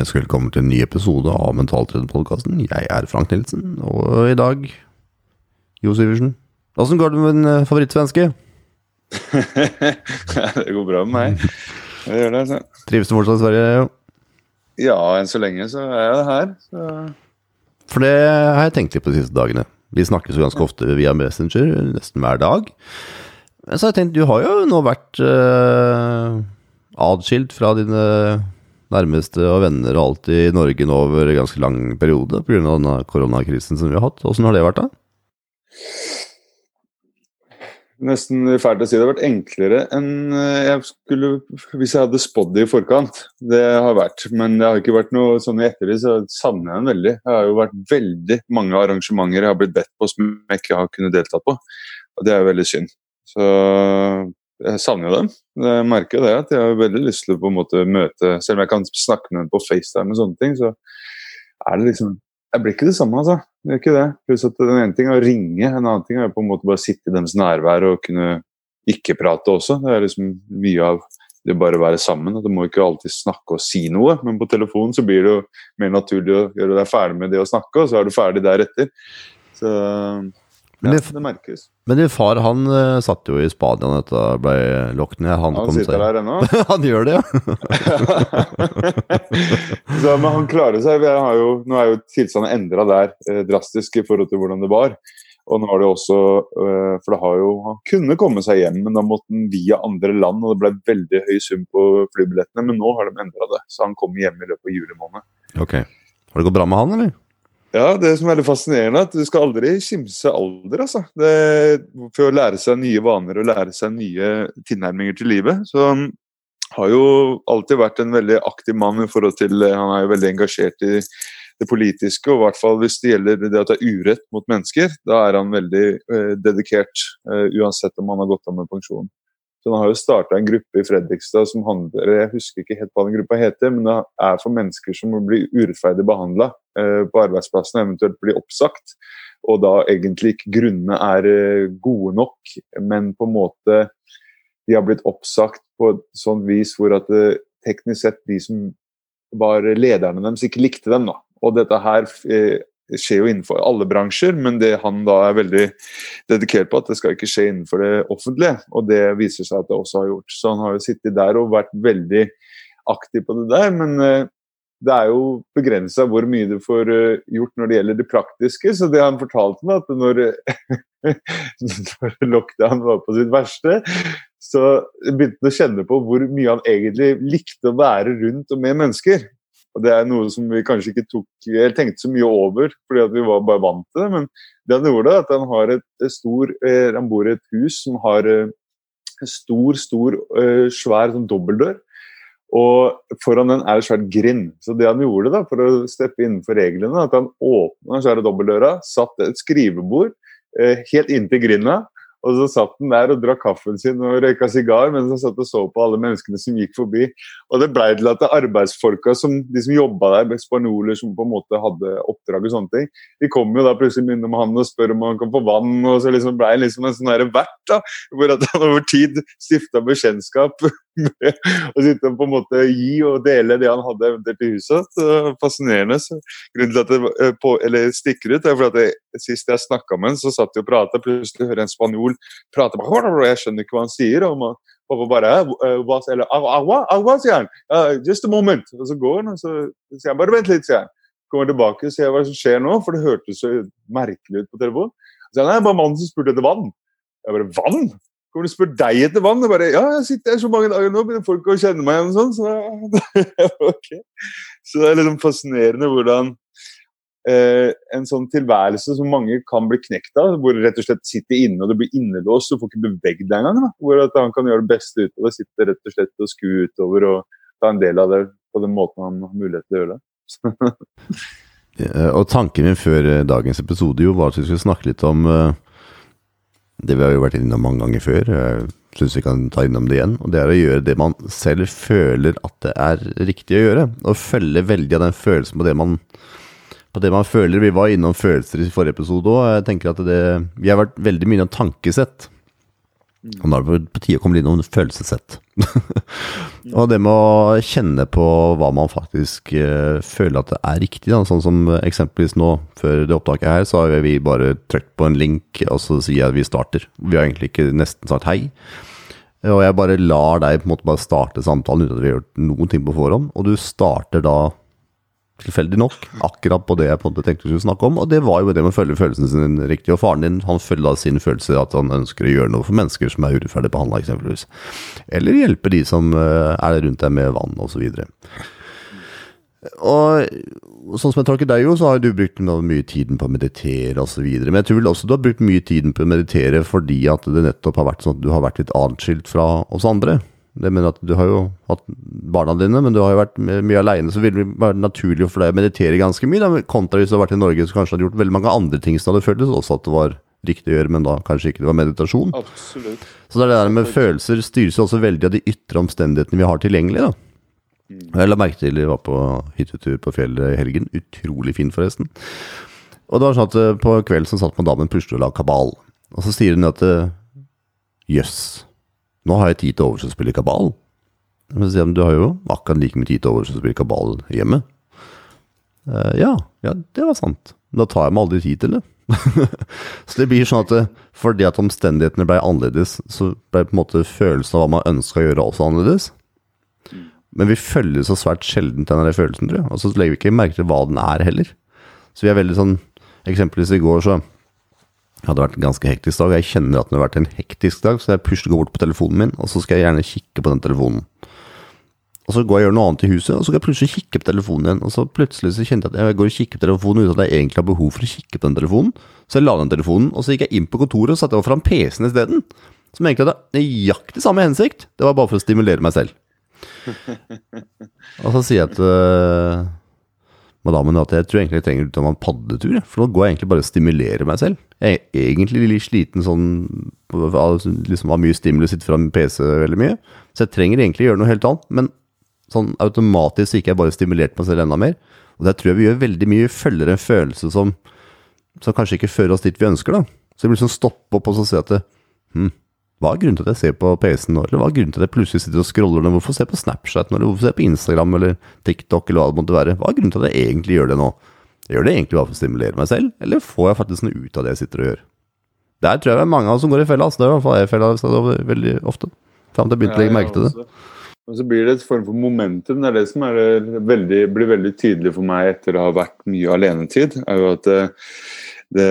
Ønsker velkommen til en ny episode av Mentaltrenerpodkasten. Jeg er Frank Nilsen, og i dag Jo Syversen. Åssen går det med din eh, favorittsvenske? det går bra med meg. Det gjør det. Så. Trives du fortsatt i Sverige? Jo? Ja, enn så lenge så er jeg her. Så. For det har jeg tenkt litt på de siste dagene. Vi snakkes jo ganske ofte via Messenger, nesten hver dag. Men så har jeg tenkt, du har jo nå vært eh, adskilt fra dine nærmeste og venner og alt i Norge nå over en ganske lang periode pga. denne koronakrisen som vi har hatt. Åssen har det vært, da? Nesten fælt å si. Det har vært enklere enn jeg skulle hvis jeg hadde spådd det i forkant. Det har vært, men det har ikke vært noe sånn i ettertid, så savner jeg den veldig. Det har jo vært veldig mange arrangementer jeg har blitt bedt på som jeg ikke har kunnet delta på. Og det er jo veldig synd. Så jeg savner dem. Jeg merker det at jeg har veldig lyst til å på en måte møte Selv om jeg kan snakke med dem på FaceTime og sånne ting, så er det liksom Jeg blir ikke det samme, altså. Det er ikke det. Pluss at den ene ting er å ringe, en annen ting er på en måte bare sitte i deres nærvær og kunne ikke prate også. Det er liksom mye av det bare å være sammen. og Du må ikke alltid snakke og si noe, men på telefonen så blir det jo mer naturlig å gjøre deg ferdig med det å snakke, og så er du ferdig deretter. Så Men ja, det- merkes. Men din far han uh, satt jo i Spania da dette ble lukket ned. Han, Han kom sitter seg der ennå. Han gjør det, ja. så, men han klarer seg. Har jo, nå er jo tilstanden endra der eh, drastisk i forhold til hvordan det var. Og nå har det også eh, For det har jo, han kunne komme seg hjem, men da måtte han via andre land, og det ble veldig høy sum på flybillettene. Men nå har de endra det, så han kommer hjem i løpet av juli måned. Ok. Har det gått bra med han, eller? Ja, det som er veldig fascinerende, er at du skal aldri kimse alder, altså. Det, for å lære seg nye vaner og lære seg nye tilnærminger til livet. Så han har jo alltid vært en veldig aktiv mann i forhold til Han er jo veldig engasjert i det politiske, og i hvert fall hvis det gjelder det at det er urett mot mennesker, da er han veldig eh, dedikert, eh, uansett om han har gått av med pensjon. Så Han har jo starta en gruppe i Fredrikstad som handler Jeg husker ikke helt hva den gruppa heter, men det er for mennesker som blir urettferdig behandla eh, på arbeidsplassen, eventuelt blir oppsagt. Og da egentlig ikke grunnene er eh, gode nok, men på en måte de har blitt oppsagt på et sånt vis hvor at eh, teknisk sett de som var lederne deres, ikke likte dem. da. Og dette her eh, skjer jo innenfor alle bransjer, men det han da er veldig dedikert på, at det skal ikke skje innenfor det offentlige. Og det viser seg at det også har gjort. Så han har jo sittet der og vært veldig aktiv på det der. Men eh, det er jo begrensa hvor mye du får eh, gjort når det gjelder det praktiske. Så det han fortalte meg, at når, når lockdown var på sitt verste, så begynte han å kjenne på hvor mye han egentlig likte å være rundt og med mennesker. Og Det er noe som vi kanskje ikke tok eller tenkte så mye over, fordi vi var bare vant til det. Men det han gjorde, er at han har et, stor eh, Han bor i et hus som har eh, en stor, stor, eh, svær sånn dobbeltdør. Og foran den er det svært grind. Så det han gjorde da, for å steppe innenfor reglene, at han åpna den svære dobbeltdøra, satt et skrivebord helt inntil grinda, og så satt han der og drakk kaffen sin og røyka sigar mens han satt og så på alle menneskene som gikk forbi. Og det blei til at arbeidsfolka, som, de som jobba der, spanjoler som på en måte hadde oppdrag og sånne ting, de kom jo da plutselig innom han og spør om han kan få vann, og så liksom blei han liksom en sånn derre vert, da. Hvor at han over tid stifta bekjentskap å sitte og på en måte gi og dele det han hadde eventuelt i huset. Fascinerende. Så grunnen til at det eh, på, stikker ut, er fordi at sist jeg snakka med han, så satt vi og prata, plutselig hører en spanjol prate og jeg skjønner ikke hva han sier. og man, Pappa bare «Eh, hva, eller, agua, agua, sier han. Uh, just a moment. Og så går han, og så sier han bare vent litt, sier han. Kommer tilbake og ser hva som skjer nå, for det hørtes så merkelig ut på telefonen. Så han, nei, bare mannen som spurte etter vann. Jeg bare vann? Kommer og spør deg etter vann? Og bare, ja, jeg sitter her så mange dager nå, begynner folk å kjenne meg igjen og sånn. Så, okay. så det er liksom fascinerende hvordan eh, en sånn tilværelse som mange kan bli knekt av, hvor du rett og slett sitter inne og du blir innelåst, og får ikke beveget deg engang. da. Hvor at han kan gjøre det beste ut av det, sitte rett og slett og skue utover og ta en del av det på den måten han har mulighet til å gjøre det. Og tanken min før eh, dagens episode jo var at vi skulle snakke litt om eh, det vi har jo vært innom mange ganger før. Jeg syns vi kan ta innom det igjen. Og det er å gjøre det man selv føler at det er riktig å gjøre. Og følge veldig av den følelsen på det man på det man føler. Vi var innom følelser i forrige episode òg. Jeg tenker at Vi har vært veldig mye av tankesett. Og da er det på tide å komme inn noen følelsessett. og det med å kjenne på hva man faktisk uh, føler at det er riktig, da. sånn som eksempelvis nå, før det opptaket her, så har vi bare trykt på en link, og så sier jeg at vi starter. Vi har egentlig ikke nesten sagt hei. Og jeg bare lar deg på en måte bare starte samtalen uten at vi har gjort noen ting på forhånd, og du starter da tilfeldig nok, akkurat på det jeg på en måte tenkte vi skulle snakke om. Og det var jo det med å følge følelsen sin riktig. Og faren din han følger da sin følelse at han ønsker å gjøre noe for mennesker som er urettferdig behandla, eksempelvis. Eller hjelpe de som eh, er rundt deg med vann, osv. Og sånn som jeg tolker deg, jo, så har du brukt mye tiden på å meditere osv. Men jeg tror vel også du har brukt mye tiden på å meditere fordi at det nettopp har vært sånn at du har vært litt atskilt fra oss andre. Det mener at Du har jo hatt barna dine, men du har jo vært mye aleine, så vil det være naturlig for deg å meditere ganske mye. Da. Kontra hvis du har vært i Norge så kanskje hadde gjort veldig mange andre ting som hadde føltes også at det var riktig å gjøre, men da kanskje ikke det var meditasjon. Absolutt. Så det er det der med følelser styres jo også veldig av de ytre omstendighetene vi har tilgjengelig. da. Mm. Jeg la merke til vi var på hyttetur på fjellet i helgen. Utrolig fin, forresten. Og det var sånn at eh, på kvelden så satt man damen plutselig og la kabal. Og så sier hun at eh, jøss. Yes nå har jeg tid til overs å spille kabal. Men du har jo akkurat like mye tid til overs å spille kabal hjemme. Uh, ja, ja, det var sant. Da tar jeg meg aldri tid til det. så det blir sånn at eh, fordi at omstendighetene ble annerledes, så ble på en måte følelsen av hva man ønska å gjøre, også annerledes. Men vi følger så svært sjelden til den følelsen, tror jeg. Og så legger vi ikke merke til hva den er heller. Så vi er veldig sånn Eksempelvis i går så det hadde vært en ganske hektisk dag. Jeg kjenner at det har vært en hektisk dag, så jeg pusler går bort på telefonen min, og så skal jeg gjerne kikke på den telefonen. Og så går jeg og gjør noe annet i huset, og så skal jeg plutselig kikke på telefonen igjen. Og så plutselig så kjente jeg at jeg går og kikker på telefonen uten at jeg egentlig har behov for å kikke på den telefonen. Så jeg la den telefonen, og så gikk jeg inn på kontoret og satte over fram PC-en isteden. Som egentlig hadde nøyaktig samme hensikt. Det var bare for å stimulere meg selv. og så sier jeg til madammen at jeg tror egentlig jeg trenger ut en padletur. For nå går jeg egentlig bare og stimulerer meg selv. Jeg er egentlig litt sliten sånn liksom Har mye stimuli, sitter foran PC veldig mye. Så jeg trenger egentlig gjøre noe helt annet. Men sånn automatisk ikke jeg bare stimulert meg selv enda mer. Og der tror jeg vi gjør veldig mye. Vi Følger en følelse som, som kanskje ikke fører oss dit vi ønsker, da. Så vi blir sånn stoppe opp og så si at det, hm, hva er grunnen til at jeg ser på PC-en nå, eller hva er grunnen til at jeg plutselig sitter og scroller nå? Hvorfor ser jeg på Snapchat eller hvorfor ser jeg på Instagram eller TikTok, eller hva det måtte være? Hva er grunnen til at jeg egentlig gjør det nå? Jeg gjør det egentlig bare for å stimulere meg selv, eller får jeg faktisk noe ut av det jeg sitter og gjør? Der tror jeg det er mange av oss som går i fella. Altså. Det er i hvert fall jeg i fella veldig ofte. Fram til jeg begynte å legge merke til det. Og så blir det et form for momentum. Det er det som er det veldig, blir veldig tydelig for meg etter å ha vært mye alenetid. er jo at det, det,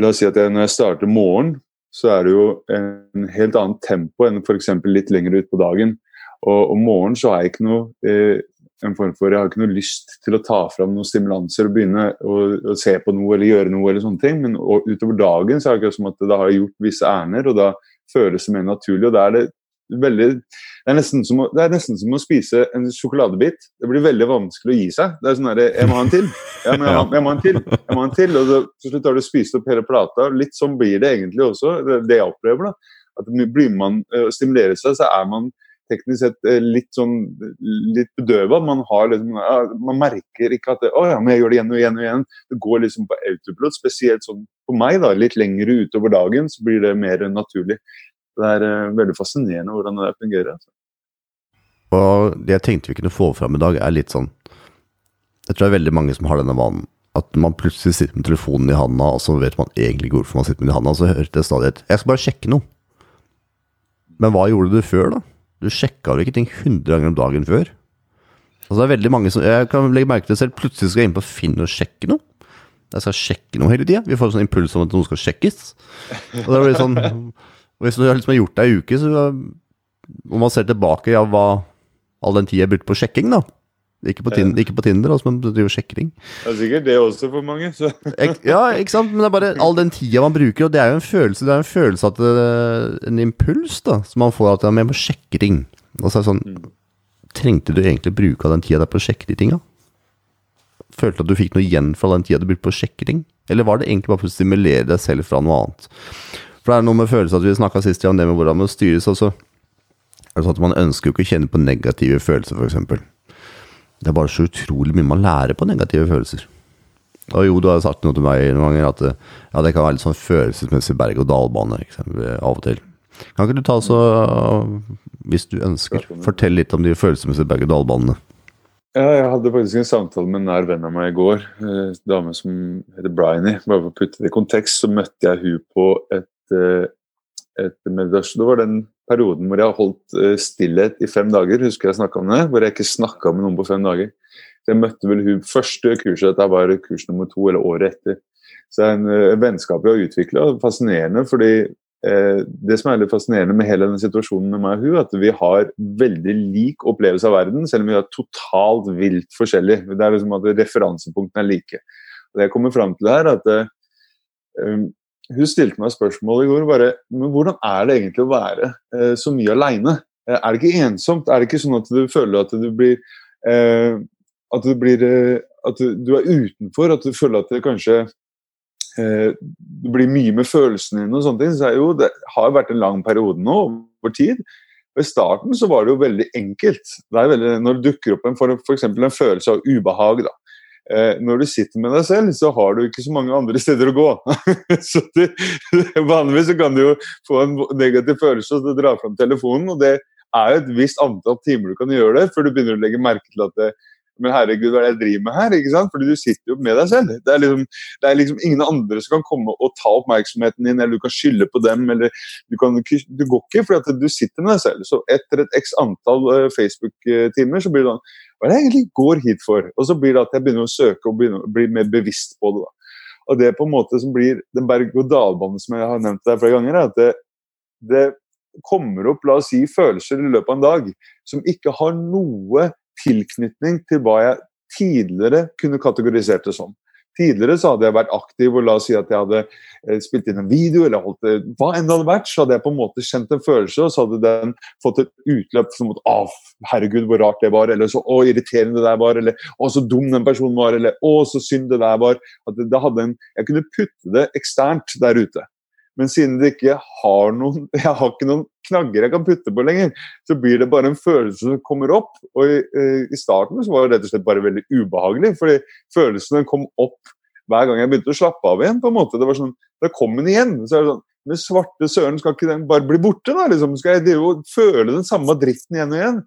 La oss si at jeg, når jeg starter morgen, så er det jo en helt annet tempo enn f.eks. litt lenger ut på dagen. Og om morgenen så har jeg ikke noe eh, en form for, jeg har ikke noe lyst til å ta fram noen stimulanser og begynne å, å se på noe eller gjøre noe. eller sånne ting, Men utover dagen så er det ikke som at da har jeg gjort visse ærender, og da føles det mer naturlig. og da er det veldig det er, å, det er nesten som å spise en sjokoladebit. Det blir veldig vanskelig å gi seg. Det er sånn herre Jeg må ha en til. Jeg må, jeg, må, ha en til. Jeg må ha en til. Og så, til slutt har du spist opp hele plata. Litt sånn blir det egentlig også, det, det jeg opplever. da. At Blir man uh, stimulerer seg, så er man teknisk sett uh, litt sånn litt bedøva. Man, liksom, man merker ikke at det, 'Å ja, men jeg gjør det igjen og igjen og igjen'. Det går liksom på autopilot. Spesielt sånn for meg, da, litt lengre utover dagen, så blir det mer naturlig. Det er uh, veldig fascinerende hvordan det fungerer. Altså. Og det jeg tenkte vi kunne få fram i dag, er litt sånn Jeg tror det er veldig mange som har denne vanen. At man plutselig sitter med telefonen i handa, og så vet man egentlig ikke hvorfor man sitter med den i handa. Så hørte jeg stadig et 'Jeg skal bare sjekke noe'. Men hva gjorde du før, da? Du sjekka vel ikke ting 100 ganger om dagen før? Altså det er veldig mange som, Jeg kan legge merke til det selv, plutselig skal jeg inn på Finn og sjekke noe. Jeg skal sjekke noe hele tida. Vi får en sånn impuls om at noe skal sjekkes. Og det blir sånn og Hvis du liksom har gjort det ei uke, så om man ser tilbake ja, hva all den tida jeg brukte på sjekking, da. Ikke på, Tinder, ikke på Tinder altså, men driver sjekking. Det er sikkert det også for mange. ja, ikke sant. Men det er bare all den tida man bruker, og det er jo en følelse Det er en følelse at det, En impuls da, som man får at man må sjekke ting. Og så er det sånn mm. Trengte du egentlig bruke av den tida der på å sjekke de tinga? Følte at du fikk noe igjen fra den tida du brukte på å sjekke ting? Eller var det egentlig bare for å stimulere deg selv fra noe annet? For det er noe med følelser at vi snakka sist om det med hvordan man styres. Er sånn at Man ønsker jo ikke å kjenne på negative følelser, f.eks. Det er bare så utrolig mye man lærer på negative følelser. Og jo, du har sagt noe til meg noen ganger at ja, det kan være litt sånn følelsesmessig berg-og-dal-bane av og til. Kan ikke du ta så, hvis du ønsker, fortell litt om de følelsesmessige berg-og-dal-banene? Ja, jeg hadde faktisk en samtale med en nær venn av meg i går. En dame som heter Bryony. Bare for å putte det i kontekst, så møtte jeg hun på et, eh, et meditasjon. Det var den perioden hvor jeg har holdt eh, stillhet i fem dager. Husker jeg snakka om det? Hvor jeg ikke snakka med noen på fem dager. Så jeg møtte vel hun første kurset, dette var kurs nummer to, eller året etter. Så det er en uh, vennskap vi har utvikla. Fascinerende, fordi eh, det som er litt fascinerende med hele denne situasjonen med meg og hun, at vi har veldig lik opplevelse av verden, selv om vi er totalt vilt forskjellig. Det er liksom at Referansepunktene er like. Og det jeg kommer fram til her, at uh, hun stilte meg spørsmål i går bare men hvordan er det egentlig å være eh, så mye aleine? Eh, er det ikke ensomt? Er det ikke sånn at du føler at du blir eh, At du blir eh, At du, er utenfor? At du føler at det kanskje eh, Du blir mye med følelsene dine og sånne ting. Så er jo, det har vært en lang periode nå, over tid. Ved starten så var det jo veldig enkelt. Det veldig, når det dukker opp en, for, for en følelse av ubehag, da når du sitter med deg selv, så har du ikke så mange andre steder å gå. så det, Vanligvis så kan du jo få en negativ følelse og dra fram telefonen. og det er jo et visst antall timer du kan gjøre det, før du begynner å legge merke til at det, men herregud, hva er det jeg driver med her? ikke sant? Fordi du sitter jo med deg selv. Det er, liksom, det er liksom ingen andre som kan komme og ta oppmerksomheten din, eller du kan skylde på dem. eller Du, kan, du går ikke fordi du sitter med deg selv. Så etter et x antall uh, Facebook-timer så blir det sånn Hva er det jeg egentlig går hit for? Og så blir det at jeg begynner å søke og bli mer bevisst på det. da. Og det på en måte som blir den berg-og-dal-banen som jeg har nevnt der flere ganger, er at det, det kommer opp la oss si, følelser i løpet av en dag som ikke har noe tilknytning til hva jeg tidligere kunne kategorisert det som. Tidligere så hadde jeg vært aktiv og la oss si at jeg hadde eh, spilt inn en video, eller holdt det, hva enn det hadde vært, så hadde jeg på en måte kjent en følelse, og så hadde den fått et utløp som at å, herregud, hvor rart det var, eller så å, irriterende det der var, eller å, så dum den personen var, eller å, så synd det der var. At det, det en, jeg kunne putte det eksternt der ute. Men siden det ikke har noen jeg har ikke noen knagger jeg kan putte på lenger, så blir det bare en følelse som kommer opp. Og i, eh, i starten så var det rett og slett bare veldig ubehagelig, fordi følelsene kom opp hver gang jeg begynte å slappe av igjen. på en måte. Det var sånn, Da kom den igjen. så er det sånn, Men svarte søren, skal ikke den bare bli borte? da, liksom? Skal jeg jo føle den samme dritten igjen og igjen?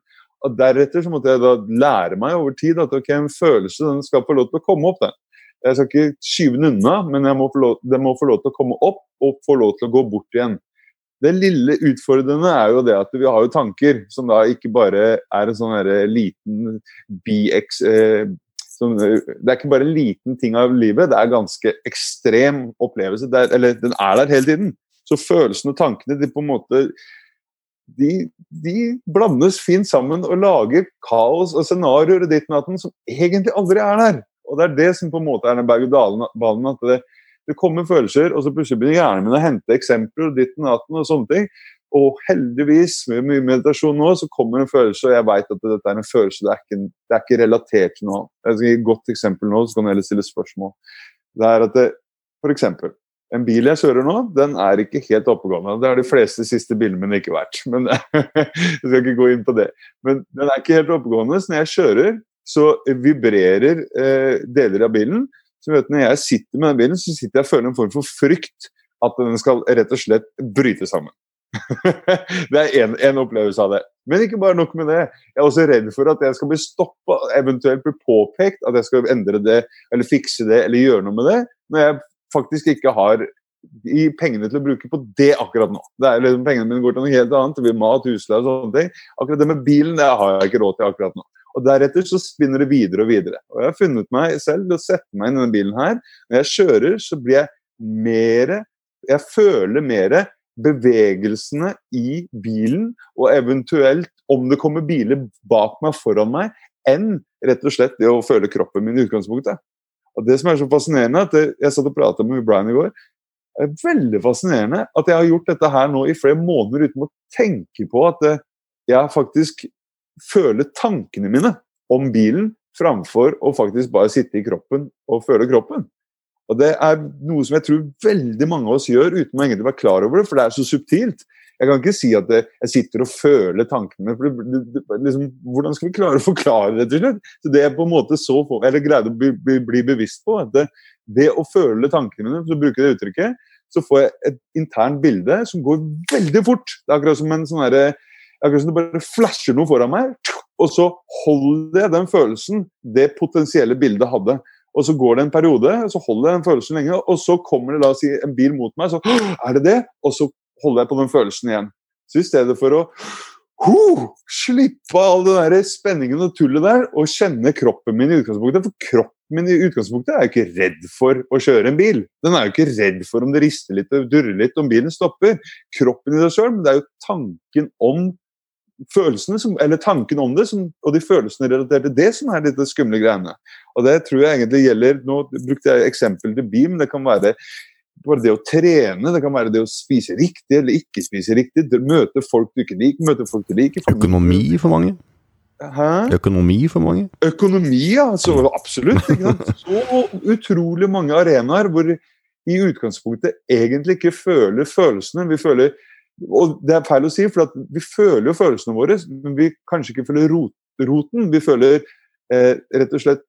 Og Deretter så måtte jeg da lære meg over tid at ok, en følelse den skal få lov til å komme opp. den. Jeg skal ikke skyve den unna, men må lov, den må få lov til å komme opp og få lov til å gå bort igjen. Det lille utfordrende er jo det at vi har jo tanker som da ikke bare er en sånn liten BX eh, som, Det er ikke bare en liten ting av livet, det er ganske ekstrem opplevelse. Er, eller den er der hele tiden. Så følelsene og tankene de på en måte de, de blandes fint sammen og lager kaos og scenarioer i ditt natten som egentlig aldri er der. Og Det er det som på en måte er den berg-og-dalen. at det, det kommer følelser, og så plutselig begynner hjernen min å hente eksempler og ditten datten og sånne ting. Og heldigvis, med mye meditasjon nå, så kommer en følelse, og jeg vet at dette er en følelse, det er ikke, det er ikke relatert til noe. Jeg skal gi et godt eksempel nå, så kan du heller stille spørsmål. Det er at det, for eksempel, en bil jeg kjører nå, den er ikke helt oppegående. Det har de fleste siste bilene mine ikke vært. men Jeg skal ikke gå inn på det. Men den er ikke helt oppegående, så når jeg kjører, så vibrerer eh, deler av bilen. Så vet du, Når jeg sitter med den bilen, så sitter jeg og føler en form for frykt at den skal rett og slett bryte sammen. det er én opplevelse av det. Men ikke bare nok med det. Jeg er også redd for at jeg skal bli stoppa, eventuelt bli påpekt at jeg skal endre det, eller fikse det, eller gjøre noe med det, når jeg faktisk ikke har i pengene til å bruke på det akkurat nå. Det er liksom, Pengene mine går til noe helt annet, til mat, husleie og sånne ting. Akkurat det med bilen det har jeg ikke råd til akkurat nå. Og Deretter så spinner det videre og videre. Og Jeg har funnet meg selv til å sette meg inn i denne bilen her. Når jeg kjører, så blir jeg mer Jeg føler mer bevegelsene i bilen, og eventuelt om det kommer biler bak meg, foran meg, enn rett og slett det å føle kroppen min i utgangspunktet. Og Det som er så fascinerende, at jeg satt og prata med Brian i går, det er veldig fascinerende at jeg har gjort dette her nå i flere måneder uten å tenke på at jeg faktisk føle tankene mine om bilen framfor å faktisk bare sitte i kroppen og føle kroppen. Og Det er noe som jeg tror veldig mange av oss gjør uten å egentlig være klar over det, for det er så subtilt. Jeg kan ikke si at jeg sitter og føler tankene for det, det, liksom, Hvordan skal vi klare å forklare det? til slutt? Så Det er på en måte så eller greide å bli, bli, bli bevisst på at det, det, å føle tankene mine, for å bruke det uttrykket, så får jeg et internt bilde som går veldig fort. Det er akkurat som en sånn herre Akkurat som det bare flasher noe foran meg, og så holder jeg den følelsen det potensielle bildet hadde. Og så går det en periode, så holder jeg den følelsen lenge, og så kommer det la oss si, en bil mot meg, så er det det, og så holder jeg på den følelsen igjen. Så i stedet for å huh, slippe all den der spenningen og tullet der, og kjenne kroppen min i utgangspunktet For kroppen min i utgangspunktet er jo ikke redd for å kjøre en bil. Den er jo ikke redd for om det rister litt og durrer litt om bilen stopper. Kroppen i seg sjøl, men det er jo tanken om følelsene, som, eller tanken om det, som, og de følelsene relatert til det, som er litt skumle greiene. Og det tror jeg egentlig gjelder Nå brukte jeg eksempel til bil, det kan være bare det å trene, det kan være det å spise riktig eller ikke spise riktig, møte folk du ikke liker, møte folk du liker. Økonomi for mange? Hæ? Økonomi for mange? Økonomi, ja. Så absolutt. Ikke sant? Så utrolig mange arenaer hvor i utgangspunktet egentlig ikke føler følelsene. Vi føler og det er feil å si, for vi føler jo følelsene våre, men vi kanskje ikke føler rot, roten. Vi føler eh, rett og slett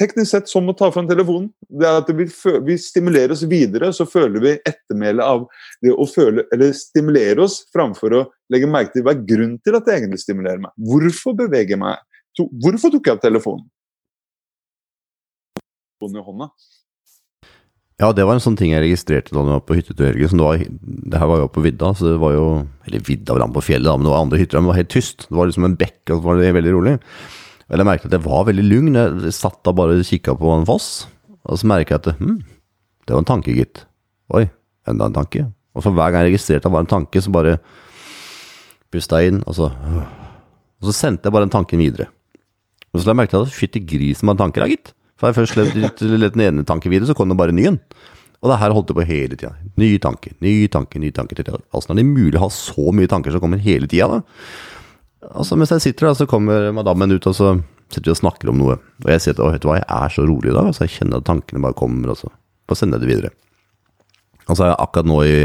Teknisk sett som å ta fram telefonen. Det er at vi, vi stimulerer oss videre, så føler vi ettermælet av det å føle, eller stimulere oss framfor å legge merke til hva er grunnen til at det egentlig stimulerer meg. Hvorfor beveger jeg meg? Hvorfor tok jeg opp telefonen? i hånda. Ja, det var en sånn ting jeg registrerte da jeg var på hyttetur i helgen. Det, det, her var jo på vidda, så det var jo Eller vidda var på fjellet, da, men det var andre hytter. Men det var helt tyst. Det var liksom en bekk, og så var det veldig rolig. Og jeg merket at jeg var veldig lugn. Jeg satt da bare og kikka på en foss, og så merket jeg at hm, det var en tanke, gitt. Oi, enda en tanke. Og for hver gang jeg registrerte at det var en tanke, så bare pusta jeg inn, og så Og så sendte jeg bare den tanken videre. Og så la jeg merke til at fytti grisen var en tanke, da, gitt. For jeg først lett den ene tanken videre, så kom det bare nyen. ny en. Og det her holdt det på hele tida. Nye tanker, nye tanker, nye tanker. Åssen er det mulig å ha så mye tanker som kommer hele tida, da? Altså, mens jeg sitter der, så kommer madammen ut, og så sitter vi og snakker om noe. Og jeg sier at vet du hva, jeg er så rolig i dag, altså jeg kjenner at tankene bare kommer, og så bare sender jeg det videre. Så er jeg akkurat nå i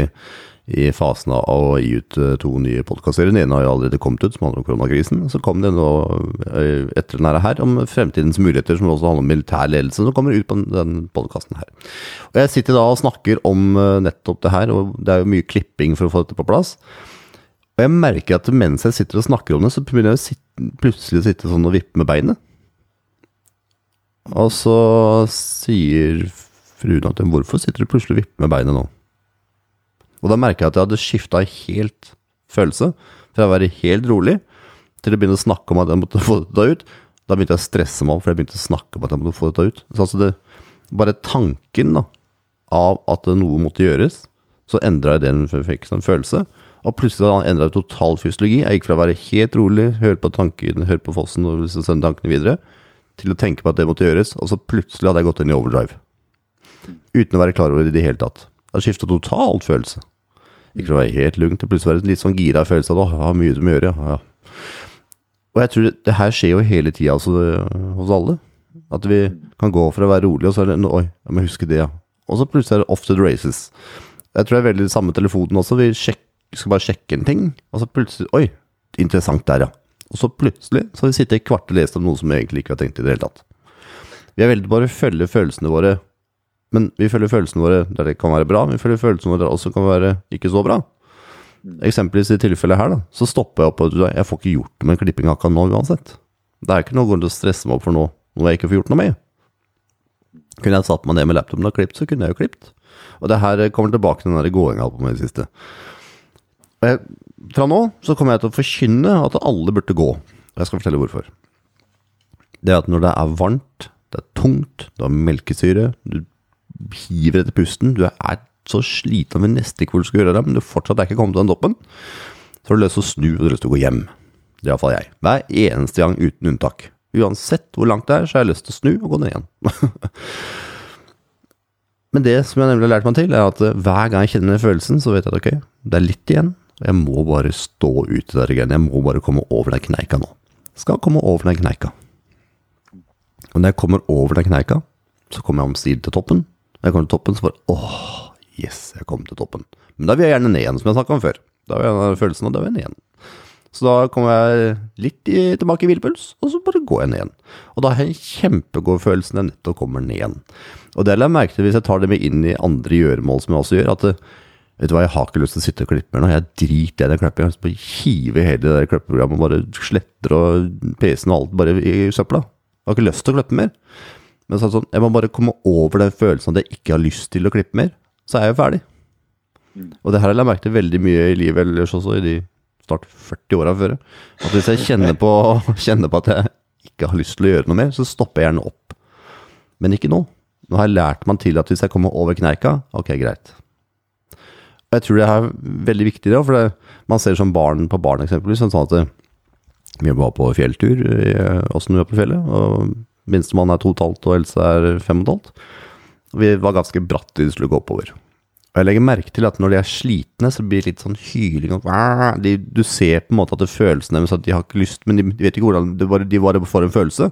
i fasen av å gi ut eh, to nye podkaster. Den ene har jo allerede kommet ut, som handler om koronakrisen. Så kom det nå eh, etter denne her om fremtidens muligheter, som også handler om militær ledelse, som kommer ut på den podkasten her. Og Jeg sitter da og snakker om eh, nettopp det her, og det er jo mye klipping for å få dette på plass. Og jeg merker at mens jeg sitter og snakker om det, så begynner jeg plutselig å sitte sånn og vippe med beinet. Og så sier fruen at hvorfor sitter du plutselig og vipper med beinet nå? Og da merka jeg at jeg hadde skifta helt følelse. Fra å være helt rolig til å begynne å snakke om at jeg måtte få dette ut. Da begynte jeg å stresse meg opp, for jeg begynte å snakke om at jeg måtte få dette ut. Så altså det, bare tanken da, av at noe måtte gjøres, så endra jeg den fikk en følelse. Og plutselig endra jeg total fysiologi. Jeg gikk fra å være helt rolig, høre på tankene, høre på fossen og liksom sende tankene videre, til å tenke på at det måtte gjøres, og så plutselig hadde jeg gått inn i overdrive. Uten å være klar over det i det hele tatt. Det har skifta totalt følelse. Ikke for å være helt lugn til plutselig være litt sånn gira følelse av å ha mye du må gjøre. Ja. Og jeg tror det, det her skjer jo hele tida altså, hos alle. At vi kan gå for å være rolig, og så er det Oi, jeg må huske det, ja. Og så plutselig er det off to the races. Jeg tror det er veldig samme telefonen også. Vi sjek, skal bare sjekke en ting, og så plutselig Oi, interessant der, ja. Og så plutselig så har vi sittet i kvart og lest om noe som vi egentlig ikke har tenkt i det hele tatt. Vi er veldig bare følge følelsene våre men vi følger følelsene våre der det kan være bra, vi følger følelsene våre der det også kan være ikke så bra. Eksempelvis i tilfellet her, da, så stopper jeg opp og jeg får ikke gjort noe med klippinga akkurat nå uansett. Det er ikke noe grunn til å stresse meg opp for noe, noe jeg ikke får gjort noe med. Kunne jeg satt meg ned med laptopen og klippet, så kunne jeg jo klippet. Og det her kommer tilbake til den der gåinga på meg i det siste. Jeg, fra nå så kommer jeg til å forkynne at alle burde gå. Og jeg skal fortelle hvorfor. Det er at når det er varmt, det er tungt, du har melkesyre, du hiver etter pusten. Du er så sliten med nesten ikke hvor du skal gjøre det, men du fortsatt er ikke kommet til den toppen. Så har du lyst til å snu og du har lyst til å gå hjem. Det er iallfall jeg. Hver eneste gang uten unntak. Uansett hvor langt det er, så har jeg lyst til å snu og gå ned igjen. men det som jeg nemlig har lært meg til, er at eh, hver gang jeg kjenner den følelsen, så vet jeg at ok, det er litt igjen. Og jeg må bare stå ute der igjen. Jeg må bare komme over den kneika nå. Skal komme over den kneika. Og når jeg kommer over den kneika, så kommer jeg omsider til toppen. Når jeg kommer til toppen, så bare åh, yes, jeg kom til toppen. Men da vil jeg gjerne ned igjen, som jeg snakka om før. Da vil jeg ha følelsen av da vil jeg ned igjen. Så da kommer jeg litt i, tilbake i hvilepuls, og så bare går jeg ned igjen. Og da har jeg en kjempegod følelse når jeg nettopp kommer ned igjen. Og det la jeg merke til hvis jeg tar det med inn i andre gjøremål som jeg også gjør, at det, vet du hva, jeg har ikke lyst til å sitte og klippe mer nå. Jeg driter i den klippinga. Jeg har lyst til å hive hele det der klippeprogrammet og bare sletter og PC-en og alt bare i søpla. Jeg har ikke lyst til å klippe mer. Men så sånn, jeg må bare komme over den følelsen at jeg ikke har lyst til å klippe mer. Så er jeg jo ferdig. Og det her har jeg merket veldig mye i livet ellers også, i de snart 40 åra før. At hvis jeg kjenner på, kjenner på at jeg ikke har lyst til å gjøre noe mer, så stopper jeg gjerne opp. Men ikke nå. Nå har jeg lært meg til at hvis jeg kommer over kneika, ok, greit. Og jeg tror det er veldig viktig, det, for det, man ser som barn på barn eksempelvis. Sånn at det, vi var på fjelltur, åssen vi er på fjellet. og Minstemann er 2,5 og Else er fem og et halvt. Vi var ganske bratt det skulle gå oppover. Og jeg legger merke til at når de er slitne, så blir det litt sånn hyling de, Du ser på en måte at det følelsene deres at de har ikke lyst, men de, de vet ikke hvordan De bare, de bare får en følelse,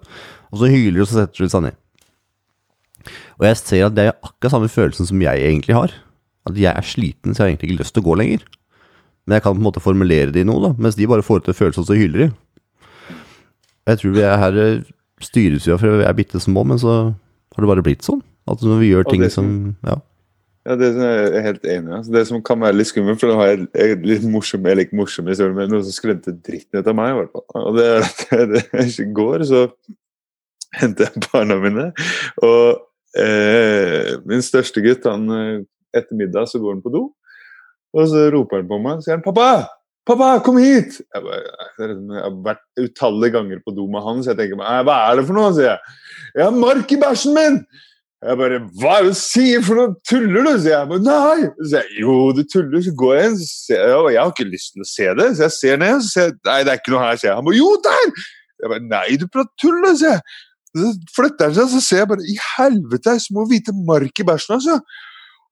og så hyler de, og så setter de seg ned. Og jeg ser at det er akkurat samme følelsen som jeg egentlig har. At jeg er sliten, så jeg har egentlig ikke lyst til å gå lenger. Men jeg kan på en måte formulere det i noe, da, mens de bare får ut en følelse, og så hyler de. Jeg tror vi er her styres jo for vi er bitte små, men så har det bare blitt sånn. At når vi gjør ting som, som Ja. Ja, det er jeg helt enig i. Altså, det som kan være litt skummelt, for da har jeg et litt morsom, jeg liker morsomme historier, men noe som skremte dritten ut av meg. i hvert fall. Og det er at I går så hentet jeg barna mine, og eh, min største gutt han etter middag så går han på do, og så roper han på meg og sier han, 'Pappa! Pappa, kom hit!' Jeg, bare, jeg har vært utallige ganger på do med han, så jeg tenker 'Hva er det for noe?' sier jeg. 'Jeg har mark i bæsjen min!' Jeg bare 'Hva er det du sier for noe? Tuller du?' sier jeg. Bare, nei! Så jeg, jo, du tuller. Så går jeg inn, så jeg, jeg har ikke lyst til å se det. Så jeg ser ned, så sier Nei, det er ikke noe her, sier jeg. Han bare 'Jo, der!' Jeg bare 'Nei, du prater tull', sier jeg. Så flytter han seg, så ser jeg bare 'I helvete, små hvite mark i bæsjen', altså.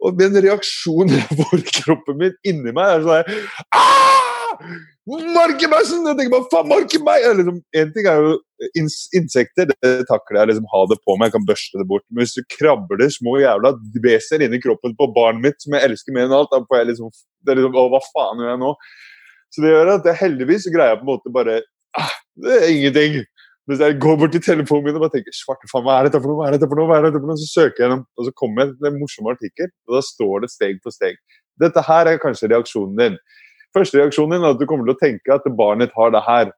Og med en reaksjon i kroppen min inni meg er sånn ah! Mark bæsjen! Jeg tenker bare, faen, mark i meg! Liksom, en ting er jo ins insekter, det takler jeg liksom ha det på meg, jeg kan børste det bort. Men hvis du krabler små jævla beser inni kroppen på barnet mitt, som jeg elsker mer enn alt, da får jeg liksom, det er liksom Å, hva faen gjør jeg nå? Så det gjør at jeg heldigvis greier jeg på en måte bare ah, Det er ingenting. Hvis jeg går bort til telefonen min og bare tenker svarte faen, hva er dette for noe, hva er dette for noe, hva er dette for noe, så søker jeg gjennom, og så kommer jeg til en morsom artikkel, og da står det steg for steg. Dette her er kanskje reaksjonen din. Første reaksjonen din er at du kommer til å tenke at barnet har det her.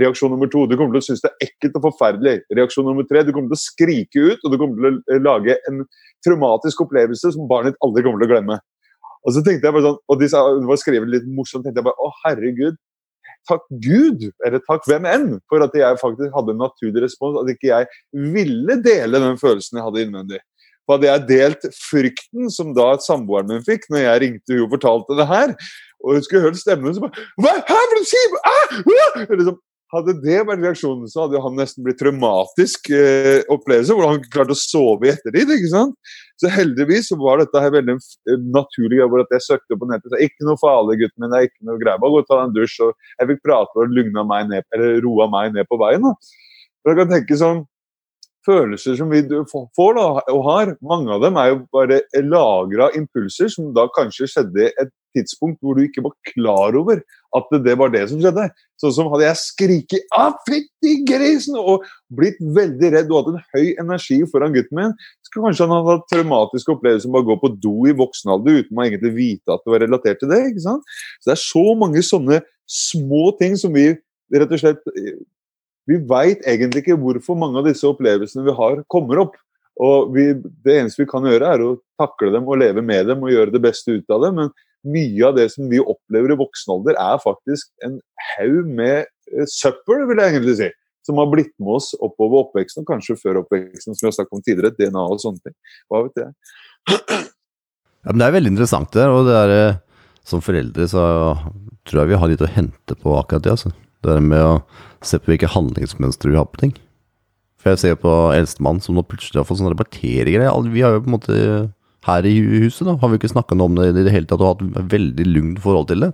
Reaksjon nummer to, du kommer til å synes det er ekkelt og forferdelig. Reaksjon nummer tre, du kommer til å skrike ut, og du kommer til å lage en traumatisk opplevelse som barnet ditt aldri kommer til å glemme. Og så tenkte jeg bare sånn, og de sa, det var skrevet litt morsomt, tenkte jeg bare å herregud, takk Gud, eller takk hvem enn, for at jeg faktisk hadde en naturlig respons. At ikke jeg ville dele den følelsen jeg hadde innvendig. For hadde jeg delt frykten som da samboeren min fikk når jeg ringte hun og fortalte det her, og hun skulle hørt stemmen så bare Hva Hæ, du sier?! Ah! Ah! Liksom, hadde det vært reaksjonen, så hadde han nesten blitt traumatisk eh, opplevelse, hvor han klarte å sove i ettertid. ikke sant? Så heldigvis så var dette her veldig naturlig. Over at Jeg søkte på nettet Så, ikke noe farlig, gutten min. det er ikke noe greier, Bare gå og ta en dusj. og Jeg fikk prate og lugna meg ned, eller roa meg ned på veien. da. For jeg kan tenke sånn, Følelser som vi får da, og har, mange av dem er jo bare lagra impulser som da kanskje skjedde et tidspunkt hvor du ikke var klar over at det var det som skjedde. Sånn som hadde jeg skriket 'Å, fytti grisen!' og blitt veldig redd og hatt en høy energi foran gutten min, så kanskje han hadde hatt traumatiske opplevelser med å gå på do i voksen alder uten å egentlig vite at det var relatert til det. ikke sant? Så det er så mange sånne små ting som vi rett og slett Vi veit egentlig ikke hvorfor mange av disse opplevelsene vi har, kommer opp. Og vi, Det eneste vi kan gjøre, er å takle dem og leve med dem og gjøre det beste ut av det. Men mye av det som vi opplever i voksen alder, er faktisk en haug med uh, søppel, vil jeg egentlig si. Som har blitt med oss oppover oppveksten, og kanskje før oppveksten, som vi har snakket om tidligere. DNA og sånne ting. Hva vet jeg. Ja, men det er veldig interessant, det. Og det er, eh, som foreldre så tror jeg vi har litt å hente på akkurat det. altså. Det der med å se på hvilke handlingsmønstre vi har på ting. For jeg ser på eldstemann som nå plutselig har fått sånne bakteriegreier. Vi har jo på en måte her i huset da, har vi ikke snakka noe om det i det hele tatt og hatt et veldig lugnt forhold til det.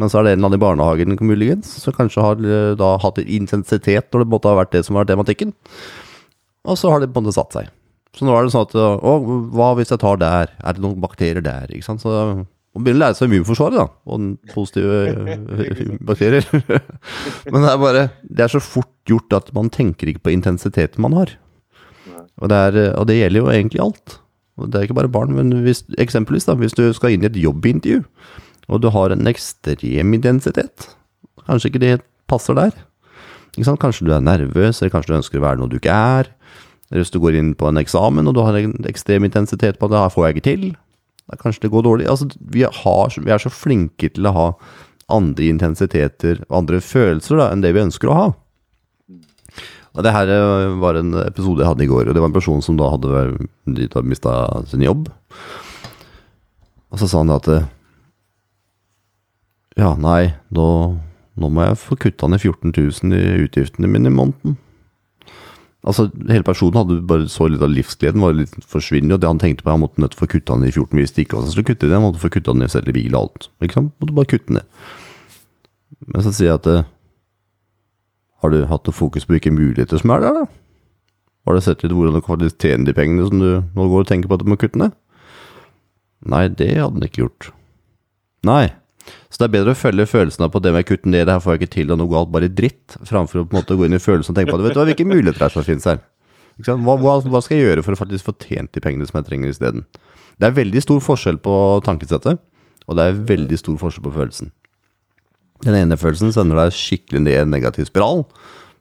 Men så er det en eller annen i barnehagen muligens, som kanskje har eh, da hatt intensitet når det måtte ha vært det som var tematikken. Og så har det på en måte satt seg. Så nå er det sånn at Å, hva hvis jeg tar der? Er det noen bakterier der? Ikke sant? Så man begynner å lære seg immunforsvaret, da. Og den positive eh, bakterier. Men det er bare Det er så fort gjort at man tenker ikke på intensiteten man har. Og det, er, og det gjelder jo egentlig alt. Det er ikke bare barn, men hvis, eksempelvis da, hvis du skal inn i et jobbintervju, og du har en ekstrem identitet, kanskje ikke det passer der. Kanskje du er nervøs, eller kanskje du ønsker å være noe du ikke er. Eller hvis du går inn på en eksamen og du har en ekstrem intensitet på at det her får jeg ikke til, da kanskje det går dårlig. Altså, vi, har, vi er så flinke til å ha andre intensiteter og andre følelser da, enn det vi ønsker å ha. Det her eh, var en episode jeg hadde i går, og det var en person som da hadde, hadde mista sin jobb. Og så sa han at eh, Ja, nei, nå, nå må jeg få kutta ned 14 000 i utgiftene mine i måneden. Altså, Hele personen hadde bare så litt av livsgleden var litt forsvinnende. og det han tenkte på, han måtte nødt til å få kutta den i 14 hvis det ikke var så skulle kutte det, han måtte få kutta den i selv i bil og alt. Ikke sant? Måtte bare kutte den ned. Men så sier jeg at eh, Har du hatt noe fokus på hvilke muligheter som er der, da? Har du sett litt hvordan du kan tjene de pengene som du nå går og tenker på at du må kutte ned? Nei, det hadde den ikke gjort. Nei. Så det er bedre å følge følelsene på det med å kutte ned, det her får jeg ikke til, og noe galt, bare dritt, framfor å på en måte gå inn i følelsen og tenke på det. Vet du hva, hvilke muligheter er som finnes her? Hva, hva, hva, skal jeg gjøre for å faktisk få tjent de pengene som jeg trenger isteden? Det er veldig stor forskjell på tankesettet, og det er veldig stor forskjell på følelsen. Den ene følelsen sender deg skikkelig ned i en negativ spiral,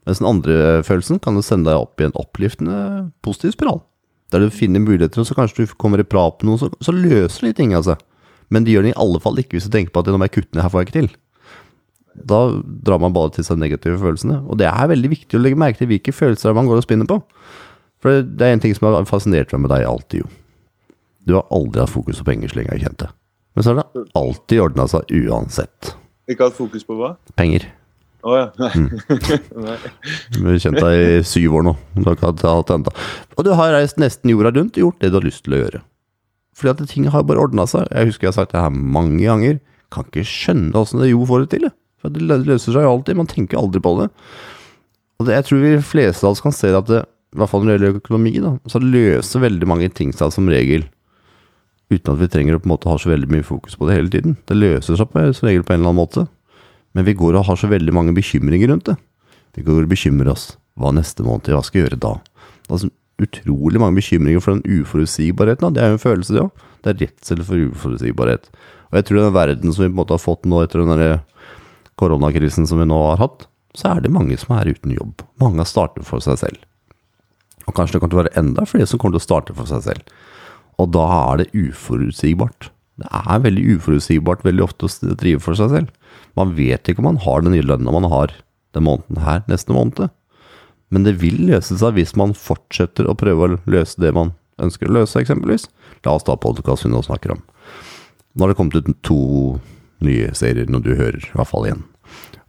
mens den andre følelsen kan sende deg opp i en oppliftende, positiv spiral. Der du finner muligheter, og så kanskje du kommer i prat med noen, så, så løser de ting, altså. Men de gjør det i alle fall ikke hvis du tenker på at nå må jeg kutte ned, her får jeg ikke til. Da drar man bare til seg negative følelsene. Og det er veldig viktig å legge merke til hvilke følelser man går og spinner på. For det er en ting som har fascinert meg med deg alltid, jo. Du har aldri hatt fokus på penger så lenge jeg har kjent deg. Men så har det alltid ordna seg uansett. Ikke hatt fokus på hva? Penger. Å ja. Nei. Nei. Vi har kjent deg i syv år nå. Du. Og du har reist nesten jorda rundt og gjort det du har lyst til å gjøre. Fordi at ting har bare ordna seg. Jeg husker jeg har sagt det her mange ganger. Kan ikke skjønne åssen det jo får det til. For det løser seg jo alltid. Man tenker aldri på det. Og det, jeg tror vi fleste av oss kan se at det, i hvert fall når det gjelder økonomi, da, så løser veldig mange ting seg som regel uten at vi trenger å på en måte ha så veldig mye fokus på det hele tiden. Det løser seg på, som regel på en eller annen måte. Men vi går og har så veldig mange bekymringer rundt det. Vi går og bekymrer oss. Hva neste måned? Hva skal jeg gjøre da? Det er så utrolig mange bekymringer for den uforutsigbarheten. Det er jo en følelse, det òg. Det er redsel for uforutsigbarhet. Og jeg tror den verden som vi på en måte har fått nå etter den der koronakrisen som vi nå har hatt, så er det mange som er uten jobb. Mange har startet for seg selv. Og kanskje det kommer til å være enda flere som kommer til å starte for seg selv. Og da er det uforutsigbart. Det er veldig uforutsigbart veldig ofte å drive for seg selv. Man vet ikke om man har den nye lønna man har den måneden her neste måned. Men det vil løse seg hvis man fortsetter å prøve å løse det man ønsker å løse, eksempelvis. La oss ta podkast vi nå snakker om. Nå har det kommet ut to nye serier når du hører, i hvert fall igjen.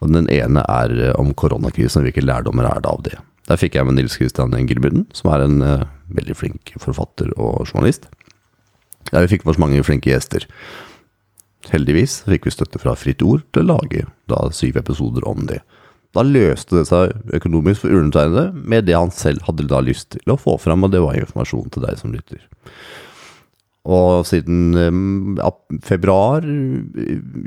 Og Den ene er eh, om koronakrisen, hvilke lærdommer er det av det? Der fikk jeg med Nils Kristian Engelbyrden, som er en uh, veldig flink forfatter og journalist. Der vi fikk med oss mange flinke gjester. Heldigvis fikk vi støtte fra Fritt Ord til å lage da syv episoder om det. Da løste det seg økonomisk for undertegnede med det han selv hadde da lyst til å få fram, og det var informasjon til deg som lytter. Og siden eh, februar,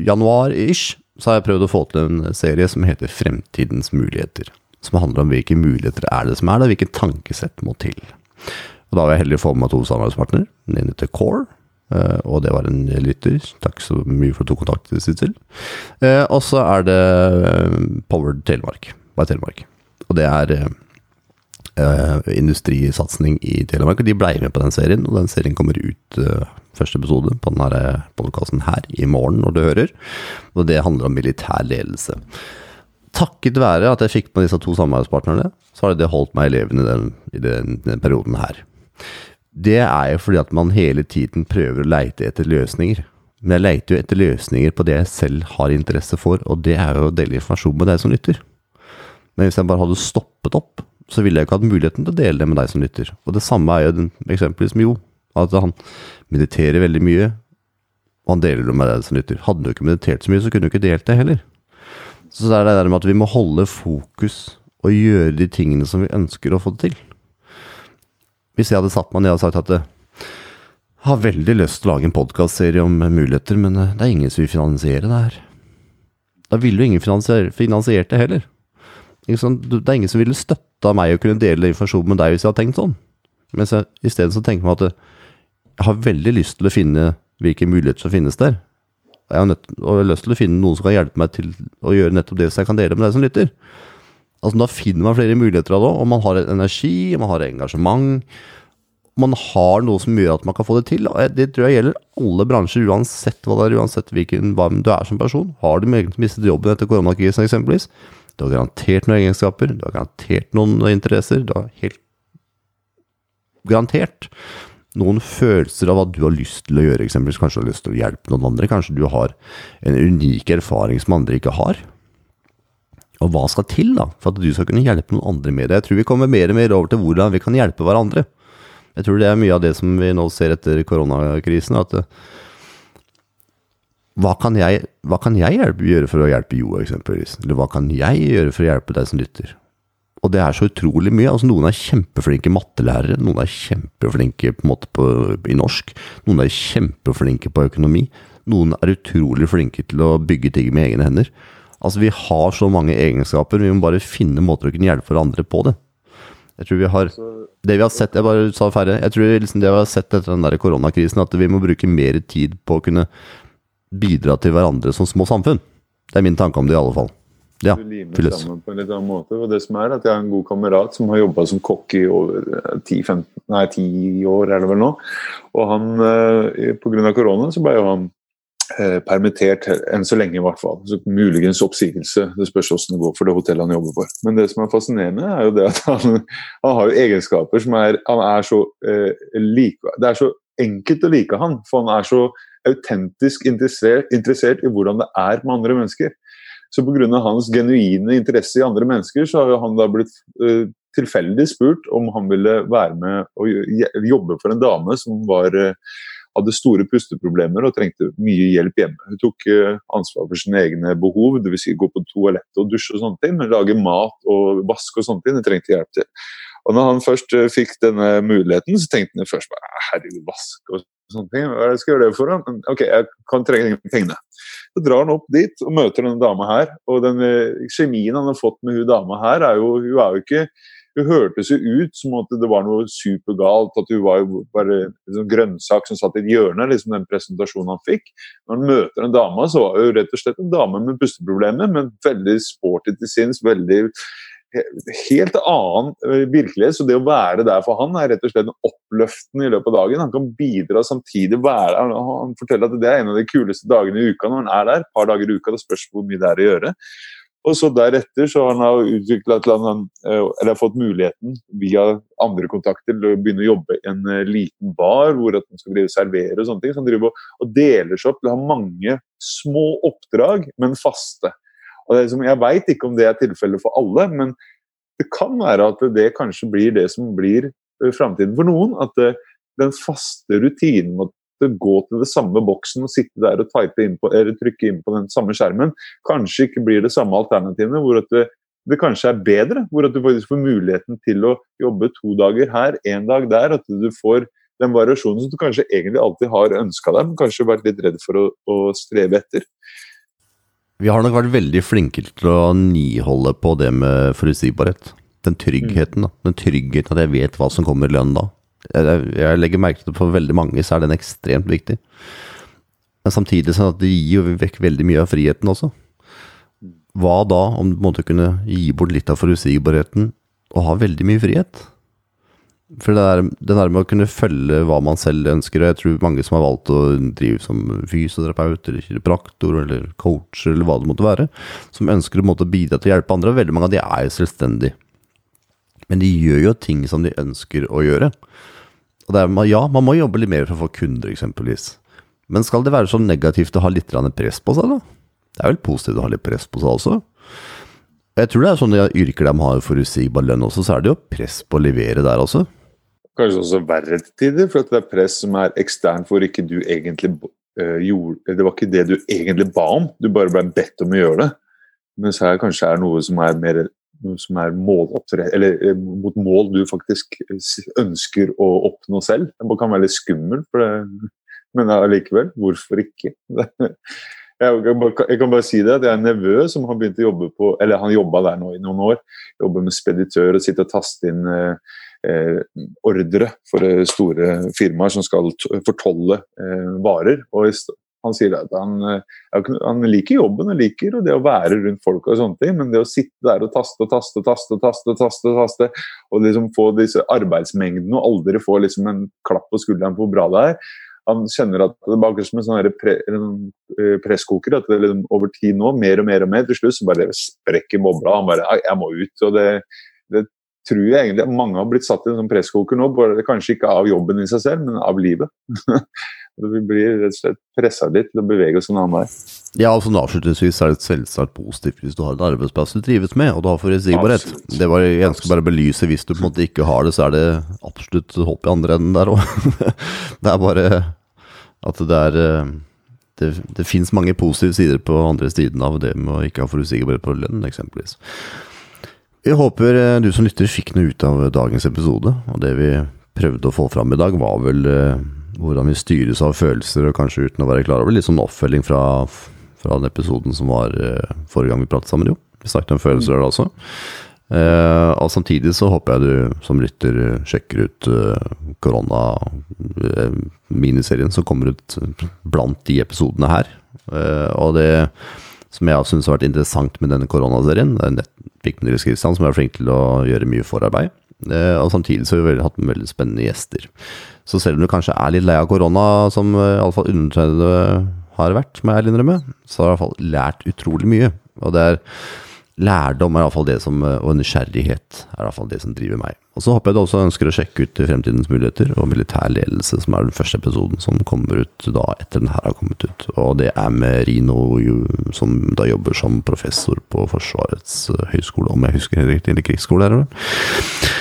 januar-ish, så har jeg prøvd å få til en serie som heter Fremtidens muligheter. Som handler om hvilke muligheter er det som er der, hvilke tankesett må til. Og Da var jeg heldig å få med meg to samarbeidspartnere. Den ene til Core, Uh, og det var en lytter. Takk så mye for at du tok kontakt, Sissel. Uh, og så er det uh, Powered Telemark. By Telemark. Og det er industrisatsing i Telemark. Og de blei med på den serien, og den serien kommer ut første episode på denne podkasten her i morgen, når du hører. Og det handler om militær ledelse. Takket være at jeg fikk med disse to samarbeidspartnerne, så har det holdt meg i leven i den, den perioden her det er jo fordi at man hele tiden prøver å leite etter løsninger. Men jeg leiter jo etter løsninger på det jeg selv har interesse for, og det er jo å dele informasjon med deg som lytter. Men hvis jeg bare hadde stoppet opp, så ville jeg ikke hatt muligheten til å dele det med deg som lytter. Og det samme er jo eksempelvis med Jo. At han mediterer veldig mye, og han deler det med deg som lytter. Hadde du ikke meditert så mye, så kunne du ikke delt det heller. Så det er det der med at vi må holde fokus og gjøre de tingene som vi ønsker å få det til. Hvis jeg hadde satt meg ned og sagt at jeg har veldig lyst til å lage en podkastserie om muligheter, men eh, det er ingen som vil finansiere det her. Da ville jo ingen finansier, finansiert det heller. Det er ingen som ville støtta meg å kunne dele informasjon med deg hvis jeg hadde tenkt sånn. Mens jeg isteden så tenker man at jeg har veldig lyst til å finne hvilke muligheter som finnes der. Jeg har, nødt, og jeg har lyst til å finne noen som kan hjelpe meg til å gjøre nettopp det, så jeg kan dele med deg som lytter. Altså Da finner man flere muligheter av det, og man har energi, man har engasjement. Man har noe som gjør at man kan få det til. og Det tror jeg gjelder alle bransjer, uansett hva det er, uansett hvilken hva du er som person. Har du mistet jobben etter koronakrisen eksempelvis, du har garantert noen egenskaper, du har garantert noen interesser. Du har helt garantert noen følelser av hva du har lyst til å gjøre, eksempelvis. Kanskje du har lyst til å hjelpe noen andre. Kanskje du har en unik erfaring som andre ikke har. Og hva skal til da, for at du skal kunne hjelpe noen andre med det? Jeg tror vi kommer mer og mer over til hvordan vi kan hjelpe hverandre. Jeg tror det er mye av det som vi nå ser etter koronakrisen. at hva kan jeg, hva kan jeg hjelpe, gjøre for å hjelpe Jo, eksempelvis? Eller hva kan jeg gjøre for å hjelpe deg som lytter? Og det er så utrolig mye. altså Noen er kjempeflinke mattelærere, noen er kjempeflinke på en på, i norsk, noen er kjempeflinke på økonomi. Noen er utrolig flinke til å bygge ting med egne hender. Altså Vi har så mange egenskaper, vi må bare finne måter å kunne hjelpe hverandre på det. Jeg tror vi har Det vi har sett Jeg bare sa ferdig. Jeg tror liksom det vi har sett etter den der koronakrisen, at vi må bruke mer tid på å kunne bidra til hverandre som små samfunn. Det er min tanke om det, i alle fall. Ja, fylles. sammen på en litt annen måte. Og det som er at Jeg har en god kamerat som har jobba som kokk i over 10, 15, nei, 10 år, er det vel nå. Og han, eh, Pga. korona så ble jo han eh, permittert enn så lenge, i hvert fall. Så muligens oppsigelse. Det spørs hvordan det går for det hotellet han jobber for. Men det som er fascinerende, er jo det at han, han har jo egenskaper som er Han er så eh, like Det er så enkelt å like han, for han er så autentisk interessert, interessert i hvordan det er med andre mennesker. Så pga. hans genuine interesse i andre mennesker, så har han da blitt eh, tilfeldig spurt om han ville være med og jobbe for en dame som var, uh, hadde store pusteproblemer og trengte mye hjelp hjemme. Hun tok uh, ansvar for sine egne behov, dvs. Si gå på toalettet og dusje og sånne ting, men lage mat og vaske og sånne ting, det trengte hjelp til. Og når han først fikk denne muligheten, så tenkte han først bare herregud, vaske og sånne ting. Hva er det jeg skal gjøre det for? da? ok, jeg kan trenge pengene. Så drar han opp dit og møter denne dama her. Og den eh, kjemien han har fått med hun dama her, er jo, hun er jo ikke hun hørtes jo ut som at det var noe supergalt, at hun var jo bare en sånn grønnsak som satt i et hjørne, liksom den presentasjonen han fikk. Når han møter en dame, så var hun rett og slett en dame med pusteproblemer, men veldig sporty til sinns, veldig helt annen eh, virkelighet. Så det å være der for han er rett og slett oppløftende i løpet av dagen. Han kan bidra samtidig. være Han forteller at det er en av de kuleste dagene i uka når han er der. Et par dager i uka. Det spørs hvor mye det er å gjøre. Og så deretter så har han eh, eller fått muligheten via andre kontakter til å begynne å jobbe i en eh, liten bar hvor han skal drive servere og sånne ting. Så han driver og deler seg opp til å ha mange små oppdrag, men faste. Og det, jeg veit ikke om det er tilfellet for alle, men det kan være at det kanskje blir det som blir eh, framtiden for noen. At den faste rutinen med å gå til det samme boksen og sitte der og inn på, trykke inn på den samme skjermen, kanskje ikke blir det samme alternativene. hvor at det, det kanskje er bedre, hvor at du faktisk får muligheten til å jobbe to dager her, én dag der. At du får den variasjonen som du kanskje egentlig alltid har ønska deg, men kanskje vært litt redd for å, å streve etter. Vi har nok vært veldig flinke til å niholde på det med forutsigbarhet. Den tryggheten, da. Den tryggheten at jeg vet hva som kommer i lønn da. Jeg, legger merke til at for veldig mange så er den ekstremt viktig. Men samtidig sånn at det gir jo vekk veldig mye av friheten også. Hva da om du måtte kunne gi bort litt av forutsigbarheten og ha veldig mye frihet? For det der, det der med å kunne følge hva man selv ønsker, og jeg tror mange som har valgt å drive som fysioterapeut eller kiropraktor eller coach eller hva det måtte være, som ønsker å bidra til å hjelpe andre, og veldig mange av de er jo selvstendige. Men de gjør jo ting som de ønsker å gjøre. Er, ja, man må jobbe litt mer for å få kunder, eksempelvis. Men skal det være så negativt å ha litt press på seg, da? Det er vel positivt å ha litt press på seg også? Jeg tror det er sånne yrker de har forutsigbar lønn også, så er det jo press på å levere der også kanskje også verre til tider, for det er press som er ekstern for ikke du egentlig uh, gjorde Det var ikke det du egentlig ba om, du bare ble bedt om å gjøre det. Mens her kanskje er noe som er mer som er. Eller eh, mot mål du faktisk ønsker å oppnå selv. Det kan være litt skummelt, men allikevel, hvorfor ikke? Jeg kan bare si det, at jeg er en nevø som har begynt å jobbe på Eller han jobba der nå i noen år. Jobber med speditør og sitter og taster inn eh, eh ordre for eh, store firmaer som skal fortolle eh, varer. Og han sier at han, eh, han, liker jobben og liker det å være rundt folk, og sånne ting, men det å sitte der og taste og taste og taste, taste, taste, taste, og liksom få disse arbeidsmengdene og aldri få liksom en klapp på skulderen på hvor bra det er Han kjenner at det er akkurat som en sånn pre, eh, presskoker. at det liksom, Over tid nå, mer og mer og mer, til slutt så bare sprekker bobla. Han bare 'Jeg må ut'. og det tror jeg egentlig at mange har blitt satt i en sånn presskoker nå. Kanskje ikke av jobben i seg selv, men av livet. Vi blir rett og slett pressa litt til å bevege oss en annen vei. Ja, altså Avslutningsvis er det selvsagt positivt hvis du har en arbeidsplass du trives med, og du har forutsigbarhet. Det var, jeg ønsker bare å belyse hvis du på en måte ikke har det, så er det absolutt hopp i andre enden der òg. det er bare at det er eh, Det, det fins mange positive sider på andre siden av det med å ikke ha forutsigbarhet på lønn, eksempelvis. Vi håper eh, du som lytter fikk noe ut av dagens episode, og det vi prøvde å få fram i dag, var vel eh, hvordan vi styres av følelser, og kanskje uten å være klar over Litt sånn oppfølging fra, fra den episoden som var forrige gang vi pratet sammen, jo. Vi snakket om følelser der også. Uh, og samtidig så håper jeg du som lytter sjekker ut uh, korona-miniserien som kommer ut blant de episodene her. Uh, og det som jeg syns har vært interessant med denne koronaserien, det er Vikmund Kristian som er flink til å gjøre mye forarbeid. Uh, og samtidig så har vi hatt veldig spennende gjester. Så selv om du kanskje er litt lei av korona, som uh, iallfall undertegnede har vært, må jeg innrømme, så har jeg iallfall lært utrolig mye. Og det er lærdom er iallfall det som, eh, og nysgjerrighet er iallfall det som driver meg. Og så håper jeg du også ønsker å sjekke ut Fremtidens muligheter og militær ledelse, som er den første episoden som kommer ut da etter den her har kommet ut. Og det er med Rino, som da jobber som professor på Forsvarets eh, høgskole, om jeg husker riktig, eller krigsskole, er det vel.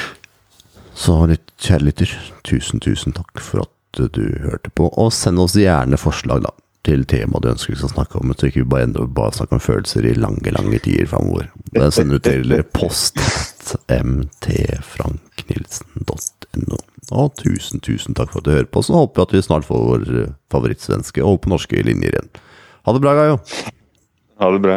Så litt kjærligheter, tusen, tusen takk for at du hørte på. Og send oss gjerne forslag da, til tema du ønsker vi skal snakke om, så ikke vi bare bare snakke om følelser i lange, lange tider framover. sender du til post.mtfranknilsen.no. Og tusen, tusen takk for at du hører på. Så håper vi at vi snart får vår favorittsvenske og på norske linjer igjen. Ha det bra, Gaio. Ha det bra.